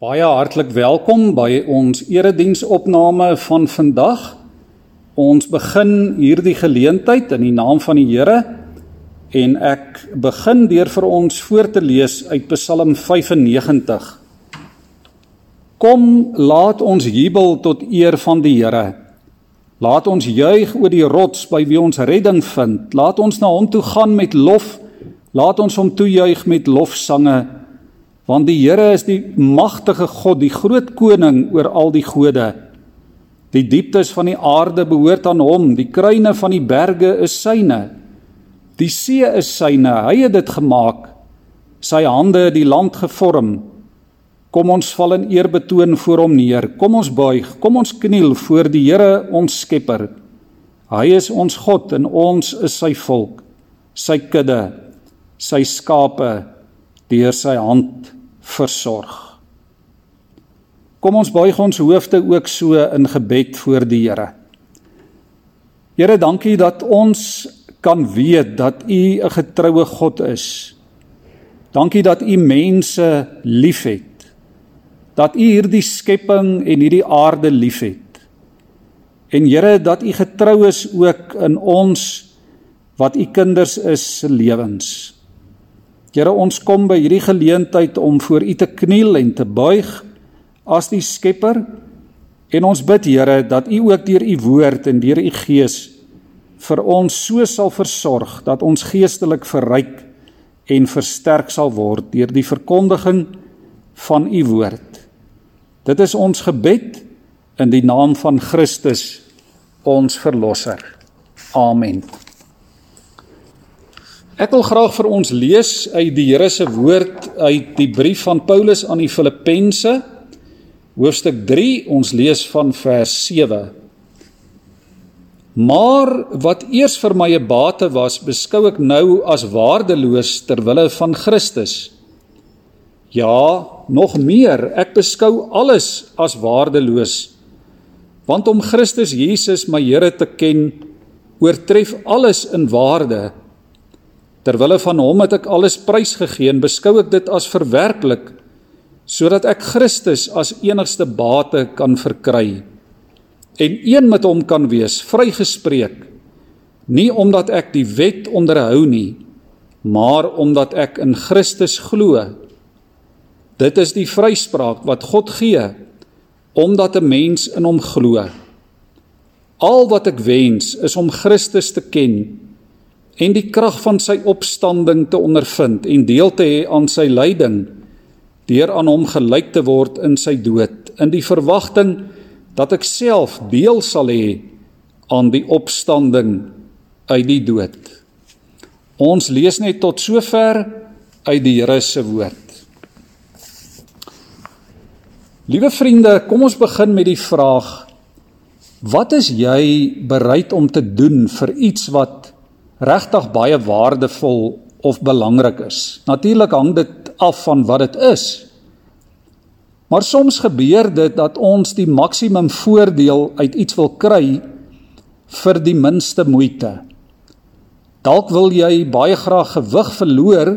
Baie hartlik welkom by ons erediensopname van vandag. Ons begin hierdie geleentheid in die naam van die Here en ek begin deur vir ons voor te lees uit Psalm 95. Kom, laat ons jubel tot eer van die Here. Laat ons juig oor die rots by wie ons redding vind. Laat ons na hom toe gaan met lof. Laat ons hom toejuig met lofsange want die Here is die magtige God, die groot koning oor al die gode. Die dieptes van die aarde behoort aan hom, die kruine van die berge is syne. Die see is syne, hy het dit gemaak. Sy hande het die land gevorm. Kom ons val in eerbetoon voor hom neer. Kom ons buig, kom ons kniel voor die Here ons Skepper. Hy is ons God en ons is sy volk, sy kudde, sy skape deur sy hand versorg. Kom ons buig ons hoofde ook so in gebed voor die Here. Here, dankie dat ons kan weet dat U 'n getroue God is. Dankie dat U mense liefhet. Dat U hierdie skepping en hierdie aarde liefhet. En Here, dat U getrou is ook in ons wat U kinders is se lewens. Here ons kom by hierdie geleentheid om voor U te kniel en te buig as die Skepper en ons bid Here dat U ook deur U woord en deur U Gees vir ons so sal versorg dat ons geestelik verryk en versterk sal word deur die verkondiging van U woord. Dit is ons gebed in die naam van Christus ons verlosser. Amen. Ek wil graag vir ons lees uit die Here se woord uit die brief van Paulus aan die Filippense hoofstuk 3 ons lees van vers 7 Maar wat eers vir my 'n bate was beskou ek nou as waardeloos ter wille van Christus. Ja nog meer ek beskou alles as waardeloos want om Christus Jesus my Here te ken oortref alles in waarde Terwille van hom het ek alles prysgegee en beskou ek dit as verwerplik sodat ek Christus as enigste bate kan verkry en een met hom kan wees vrygespreek. Nie omdat ek die wet onderhou nie maar omdat ek in Christus glo. Dit is die vryspraak wat God gee omdat 'n mens in hom glo. Al wat ek wens is om Christus te ken en die krag van sy opstanding te ondervind en deel te hê aan sy lyding deur aan hom gelyk te word in sy dood in die verwagting dat ek self deel sal hê aan die opstanding uit die dood. Ons lees net tot sover uit die Here se woord. Liewe vriende, kom ons begin met die vraag: Wat is jy bereid om te doen vir iets wat regtig baie waardevol of belangrik is. Natuurlik hang dit af van wat dit is. Maar soms gebeur dit dat ons die maksimum voordeel uit iets wil kry vir die minste moeite. Dalk wil jy baie graag gewig verloor,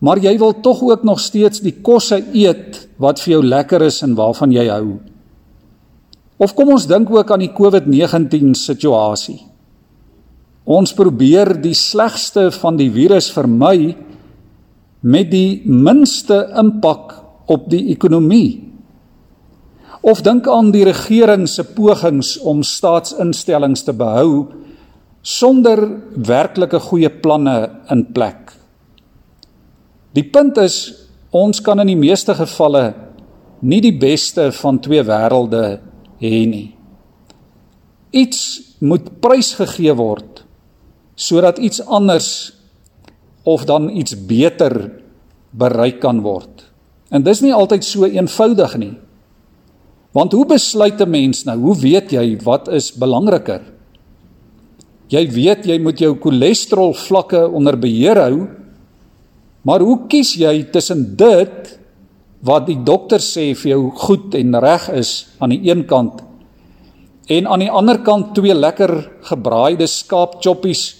maar jy wil tog ook nog steeds die kosse eet wat vir jou lekker is en waarvan jy hou. Of kom ons dink ook aan die COVID-19 situasie. Ons probeer die slegste van die virus vermy met die minste impak op die ekonomie. Of dink aan die regering se pogings om staatsinstellings te behou sonder werklike goeie planne in plek. Die punt is ons kan in die meeste gevalle nie die beste van twee wêrelde hê nie. Iets moet prysgegee word sodat iets anders of dan iets beter bereik kan word. En dis nie altyd so eenvoudig nie. Want hoe besluit 'n mens nou? Hoe weet jy wat is belangriker? Jy weet jy moet jou cholesterol vlakke onder beheer hou. Maar hoe kies jy tussen dit wat die dokter sê vir jou goed en reg is aan die een kant en aan die ander kant twee lekker gebraaide skaapchoppies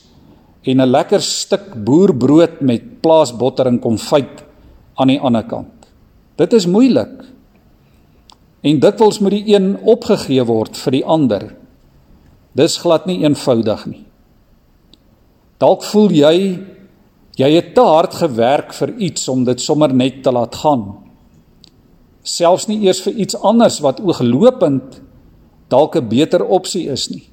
en 'n lekker stuk boerbrood met plaasbotter en konfyt aan die ander kant. Dit is moeilik. En dikwels moet die een opgegee word vir die ander. Dis glad nie eenvoudig nie. Dalk voel jy jy het te hard gewerk vir iets om dit sommer net te laat gaan. Selfs nie eers vir iets anders wat ooglopend dalk 'n beter opsie is nie.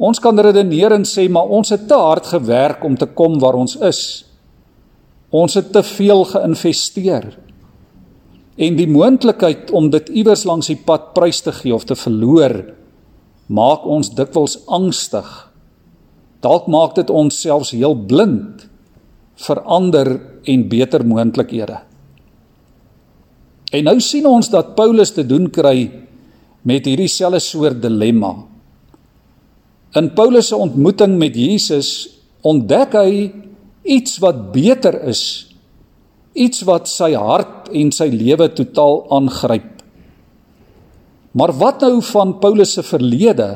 Ons kan redeneer en sê maar ons het te hard gewerk om te kom waar ons is. Ons het te veel geïnvesteer. En die moontlikheid om dit iewers langs die pad prys te gee of te verloor maak ons dikwels angstig. Dalk maak dit ons selfs heel blind vir ander en beter moontlikhede. En nou sien ons dat Paulus te doen kry met hierdie selfe soort dilemma. In Paulus se ontmoeting met Jesus ontdek hy iets wat beter is, iets wat sy hart en sy lewe totaal aangryp. Maar wat nou van Paulus se verlede?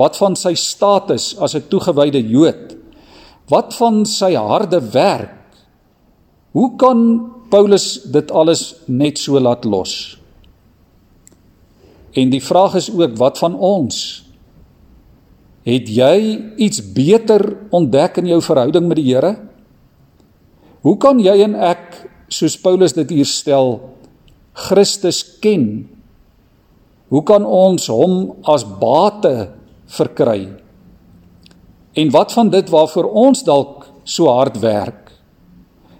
Wat van sy status as 'n toegewyde Jood? Wat van sy harde werk? Hoe kan Paulus dit alles net so laat los? En die vraag is ook wat van ons? Het jy iets beter ontdek in jou verhouding met die Here? Hoe kan jy en ek, soos Paulus dit hier stel, Christus ken Hoe kan ons hom as bate verkry? En wat van dit waarvoor ons dalk so hard werk?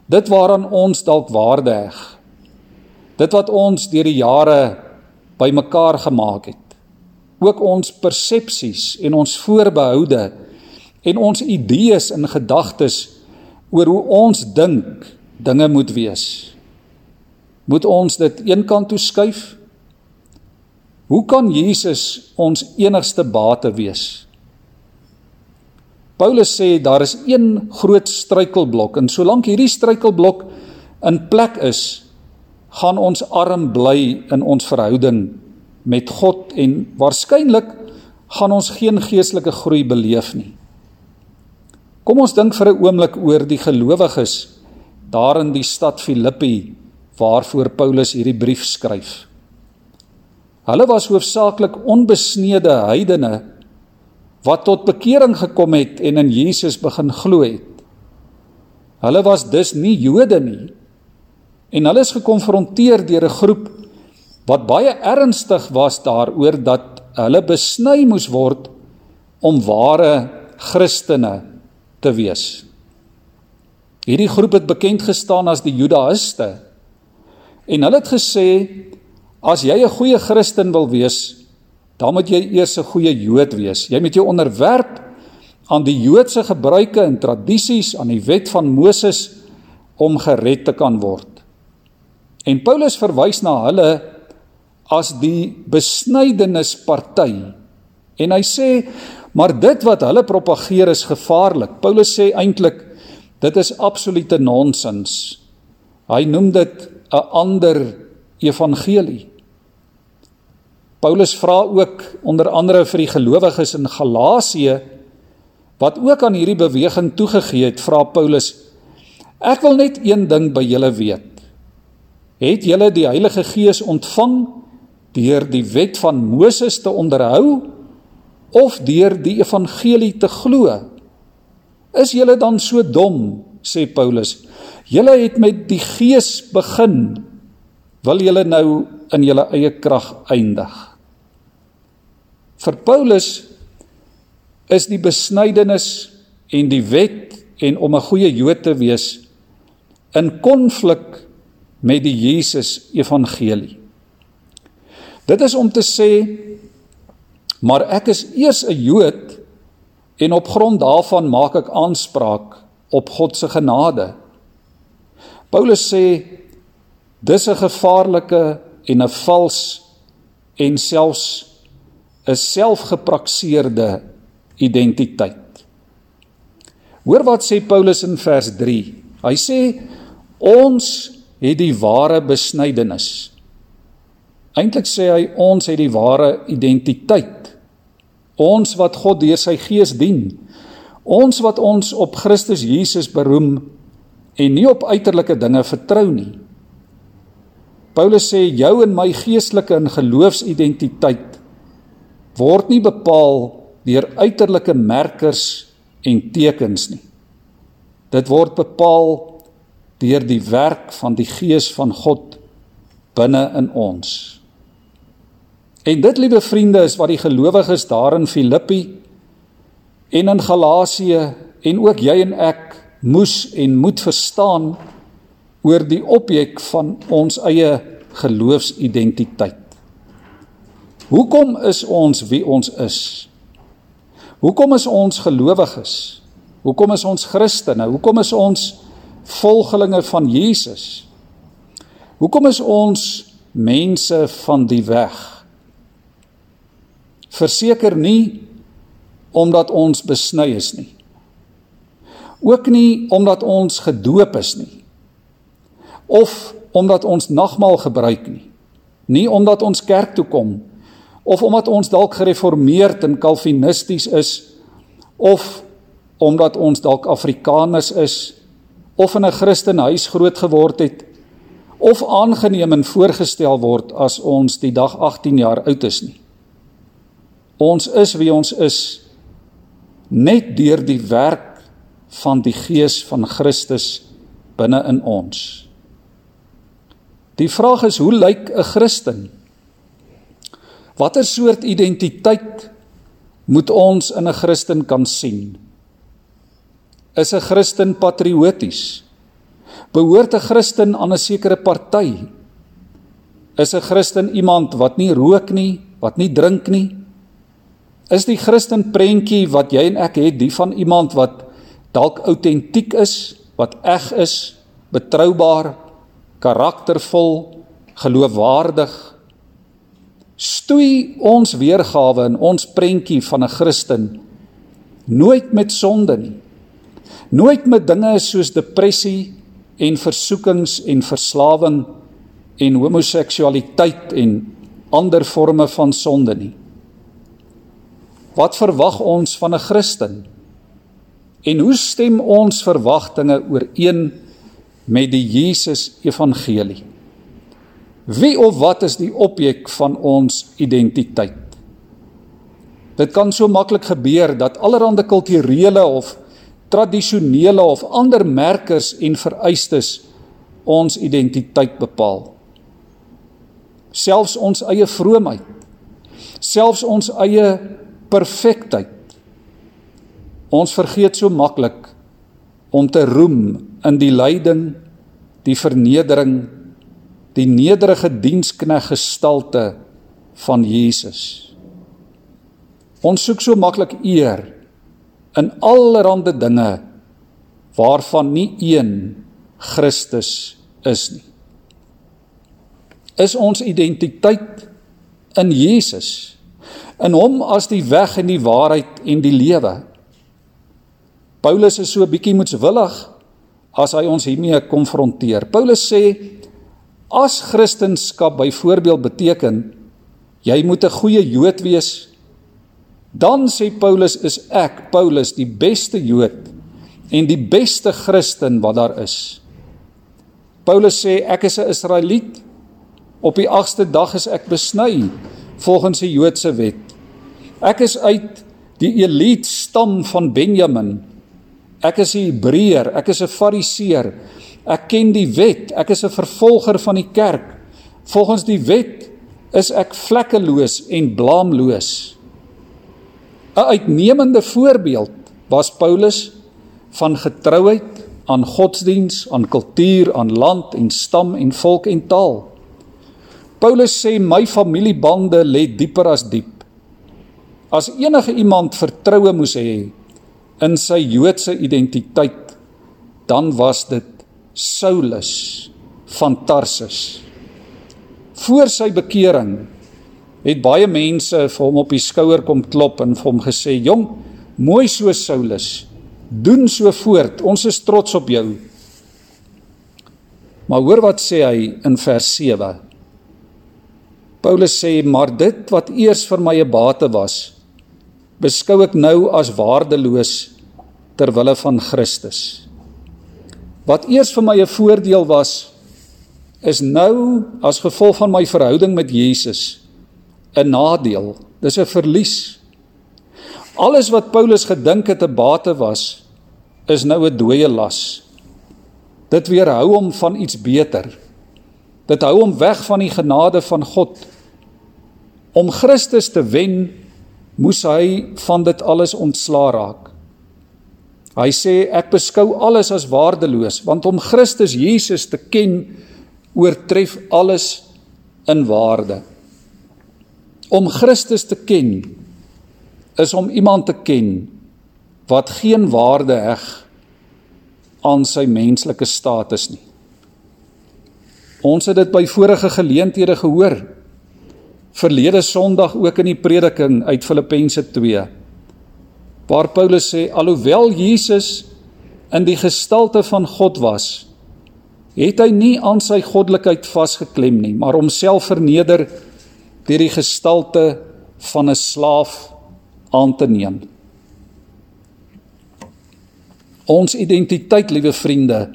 Dit waaraan ons dalk waarde heg. Dit wat ons deur die jare bymekaar gemaak het. Ook ons persepsies en ons voorbehoude en ons idees en gedagtes oor hoe ons dink dinge moet wees. Moet ons dit eenkant toe skuif? Hoe kan Jesus ons enigste bate wees? Paulus sê daar is een groot struikelblok en solank hierdie struikelblok in plek is, gaan ons arm bly in ons verhouding met God en waarskynlik gaan ons geen geestelike groei beleef nie. Kom ons dink vir 'n oomblik oor die gelowiges daar in die stad Filippi waarvoor Paulus hierdie brief skryf. Hulle was hoofsaaklik onbesnede heidene wat tot bekering gekom het en in Jesus begin glo het. Hulle was dus nie Jode nie. En hulle is gekonfronteer deur 'n groep wat baie ernstig was daaroor dat hulle besny moes word om ware Christene te wees. Hierdie groep het bekend gestaan as die Judaïste. En hulle het gesê As jy 'n goeie Christen wil wees, dan moet jy eers 'n goeie Jood wees. Jy moet jou onderwerp aan die Joodse gebruike en tradisies, aan die wet van Moses om gered te kan word. En Paulus verwys na hulle as die besnydenisparty. En hy sê maar dit wat hulle propageer is gevaarlik. Paulus sê eintlik dit is absolute nonsens. Hy noem dit 'n ander evangelie. Paulus vra ook onder andere vir die gelowiges in Galasië wat ook aan hierdie beweging toegegee het, vra Paulus: Ek wil net een ding by julle weet. Het julle die Heilige Gees ontvang deur die wet van Moses te onderhou of deur die evangelie te glo? Is julle dan so dom, sê Paulus? Julle het met die Gees begin. Wil julle nou in julle eie krag eindig? Vir Paulus is die besnydenis en die wet en om 'n goeie Jood te wees in konflik met die Jesus evangelie. Dit is om te sê maar ek is eers 'n Jood en op grond daarvan maak ek aanspraak op God se genade. Paulus sê dis 'n gevaarlike en 'n vals en selfs 'n selfgeprakseerde identiteit. Hoor wat sê Paulus in vers 3. Hy sê ons het die ware besnydenis. Eintlik sê hy ons het die ware identiteit. Ons wat God deur sy gees dien. Ons wat ons op Christus Jesus beroem en nie op uiterlike dinge vertrou nie. Paulus sê jou en my geestelike en geloofsidentiteit word nie bepaal deur uiterlike merkers en tekens nie. Dit word bepaal deur die werk van die Gees van God binne in ons. En dit liewe vriende is wat die gelowiges daar in Filippi en in Galasië en ook jy en ek moes en moet verstaan oor die objek van ons eie geloofsidentiteit. Hoekom is ons wie ons is? Hoekom is ons gelowiges? Hoekom is ons Christene? Hoekom is ons volgelinge van Jesus? Hoekom is ons mense van die weg? Verseker nie omdat ons besny is nie. Ook nie omdat ons gedoop is nie. Of omdat ons nagmaal gebruik nie. Nie omdat ons kerk toe kom of omdat ons dalk gereformeerd en kalvinisties is of omdat ons dalk Afrikaners is of in 'n Christenhuis groot geword het of aangeneem en voorgestel word as ons die dag 18 jaar oud is nie. Ons is wie ons is net deur die werk van die Gees van Christus binne in ons. Die vraag is hoe lyk 'n Christen? Watter soort identiteit moet ons in 'n Christen kan sien? Is 'n Christen patrioties? Behoort 'n Christen aan 'n sekere party? Is 'n Christen iemand wat nie rook nie, wat nie drink nie? Is die Christen prentjie wat jy en ek het, die van iemand wat dalk autentiek is, wat eg is, betroubaar, karaktervol, geloofwaardig. Stoei ons weergawe in ons prentjie van 'n Christen nooit met sonde nie. Nooit met dinge soos depressie en versoekings en verslawing en homoseksualiteit en ander forme van sonde nie. Wat verwag ons van 'n Christen? En hoe stem ons verwagtinge ooreen met die Jesus evangelie. Wie of wat is die objek van ons identiteit? Dit kan so maklik gebeur dat allerlei kulturele of tradisionele of ander merkers en vereistes ons identiteit bepaal. Selfs ons eie vroomheid, selfs ons eie perfektheid. Ons vergeet so maklik om te roem in die lyding, die vernedering, die nederige dienskneg gestalte van Jesus. Ons soek so maklik eer in allerlei dinge waarvan nie een Christus is nie. Is ons identiteit in Jesus, in hom as die weg en die waarheid en die lewe. Paulus is so bietjie moetswillig as hy ons hiermee konfronteer. Paulus sê as Christendom byvoorbeeld beteken jy moet 'n goeie Jood wees, dan sê Paulus is ek, Paulus, die beste Jood en die beste Christen wat daar is. Paulus sê ek is 'n Israeliet. Op die 8ste dag is ek besny volgens die Joodse wet. Ek is uit die elite stam van Benjamin. Ek is 'n Hebreër, ek is 'n Fariseer. Ek ken die wet, ek is 'n vervolger van die kerk. Volgens die wet is ek vlekkeloos en blaamloos. 'n Uitnemende voorbeeld was Paulus van getrouheid aan godsdiens, aan kultuur, aan land en stam en volk en taal. Paulus sê my familiebande lê dieper as diep. As enige iemand vertroue moes hê in sy Joodse identiteit, dan was dit Saulus van Tarsus. Voor sy bekering het baie mense vir hom op die skouer kom klop en vir hom gesê: "Jong, mooi so Saulus, doen so voort. Ons is trots op jou." Maar hoor wat sê hy in vers 7. Paulus sê: "Maar dit wat eers vir my 'n bate was, beskou ek nou as waardeloos ter wille van Christus. Wat eers vir my 'n voordeel was, is nou as gevolg van my verhouding met Jesus 'n nadeel. Dis 'n verlies. Alles wat Paulus gedink het 'n bate was, is nou 'n dooie las. Dit weerhou hom van iets beter. Dit hou hom weg van die genade van God. Om Christus te wen, moes hy van dit alles ontsla raak. Hy sê ek beskou alles as waardeloos want om Christus Jesus te ken oortref alles in waarde. Om Christus te ken is om iemand te ken wat geen waarde heg aan sy menslike status nie. Ons het dit by vorige geleenthede gehoor. Verlede Sondag ook in die prediking uit Filippense 2 waar Paulus sê alhoewel Jesus in die gestalte van God was, het hy nie aan sy goddelikheid vasgeklem nie, maar homself verneder deur die gestalte van 'n slaaf aan te neem. Ons identiteit, liewe vriende,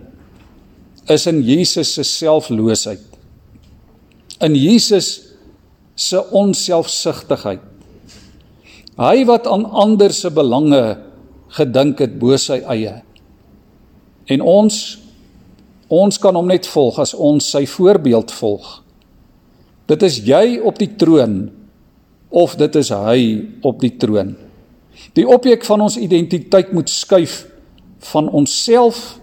is in Jesus se selfloosheid. In Jesus se onselfsugtigheid. Hy wat aan ander se belange gedink het bo sy eie. En ons ons kan hom net volg as ons sy voorbeeld volg. Dit is jy op die troon of dit is hy op die troon. Die objek van ons identiteit moet skuif van onsself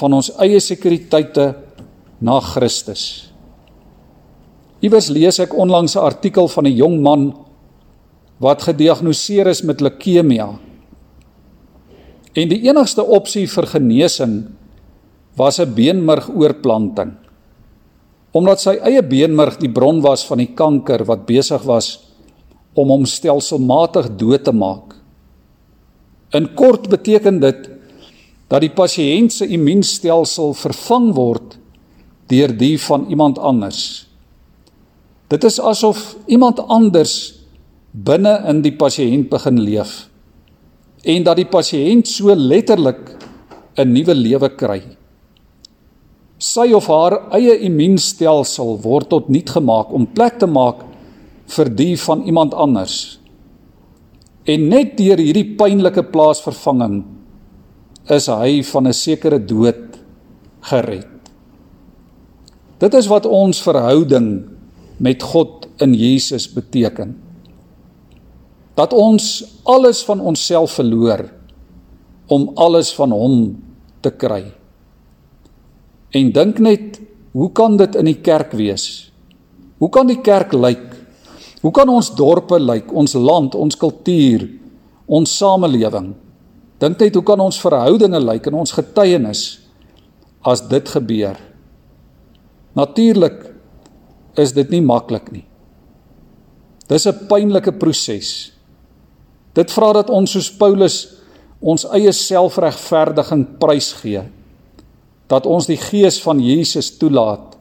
van ons eie sekuriteite na Christus. Iewers lees ek onlangs 'n artikel van 'n jong man wat gediagnoseer is met leukemia. En die enigste opsie vir genesing was 'n beenmergoorplanting. Omdat sy eie beenmerg die bron was van die kanker wat besig was om hom stelselmatig dood te maak. In kort beteken dit dat die pasiënt se immuunstelsel vervang word deur die van iemand anders. Dit is asof iemand anders binne in die pasiënt begin leef en dat die pasiënt so letterlik 'n nuwe lewe kry. Sy of haar eie immuunstelsel word tot nut gemaak om plek te maak vir die van iemand anders. En net deur hierdie pynlike plaasvervanging is hy van 'n sekere dood gered. Dit is wat ons verhouding met God in Jesus beteken dat ons alles van onsself verloor om alles van hom te kry. En dink net, hoe kan dit in die kerk wees? Hoe kan die kerk lyk? Hoe kan ons dorpe lyk, ons land, ons kultuur, ons samelewing? Dink net hoe kan ons verhoudinge lyk en ons getuienis as dit gebeur? Natuurlik is dit nie maklik nie. Dis 'n pynlike proses. Dit vra dat ons soos Paulus ons eie selfregverdiging prysgee. Dat ons die gees van Jesus toelaat,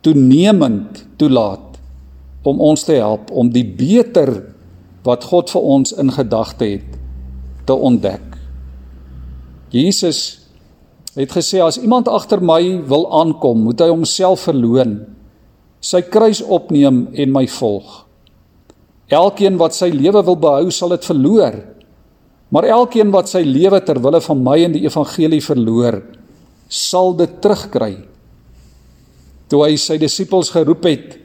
toenemend toelaat om ons te help om die beter wat God vir ons in gedagte het te ontdek. Jesus het gesê as iemand agter my wil aankom, moet hy homself verloën, sy kruis opneem en my volg. Elkeen wat sy lewe wil behou, sal dit verloor. Maar elkeen wat sy lewe ter wille van my en die evangelie verloor, sal dit terugkry. Toe hy sy disippels geroep het,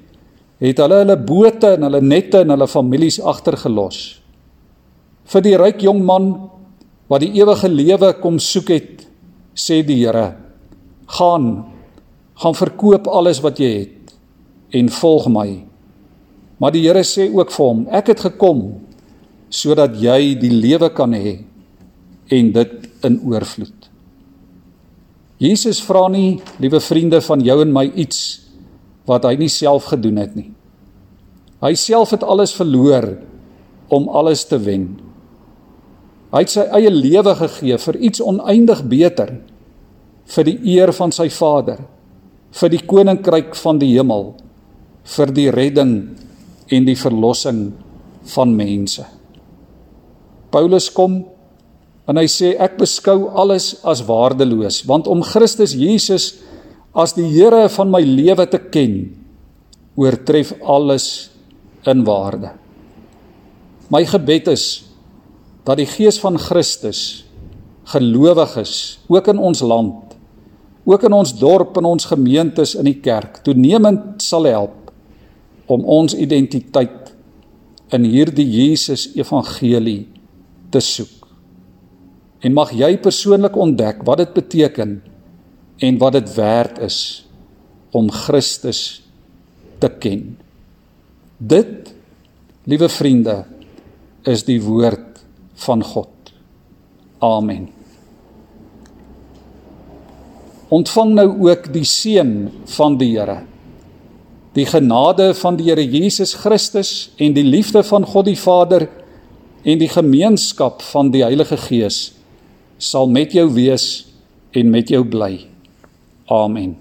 het hulle hulle bote en hulle nette en hulle families agtergelos. Vir die ryk jong man wat die ewige lewe kom soek het, sê die Here: "Gaan, gaan verkoop alles wat jy het en volg my." Maar die Here sê ook vir hom: Ek het gekom sodat jy die lewe kan hê en dit in oorvloed. Jesus vra nie, liewe vriende van jou en my iets wat hy nie self gedoen het nie. Hy self het alles verloor om alles te wen. Hy het sy eie lewe gegee vir iets oneindig beter vir die eer van sy Vader, vir die koninkryk van die hemel, vir die redding en die verlossing van mense. Paulus kom en hy sê ek beskou alles as waardeloos want om Christus Jesus as die Here van my lewe te ken oortref alles in waarde. My gebed is dat die gees van Christus gelowiges ook in ons land, ook in ons dorp en ons gemeentes in die kerk toenemend sal help om ons identiteit in hierdie Jesus evangelie te soek. En mag jy persoonlik ontdek wat dit beteken en wat dit werd is om Christus te ken. Dit, liewe vriende, is die woord van God. Amen. Ontvang nou ook die seën van die Here. Die genade van die Here Jesus Christus en die liefde van God die Vader en die gemeenskap van die Heilige Gees sal met jou wees en met jou bly. Amen.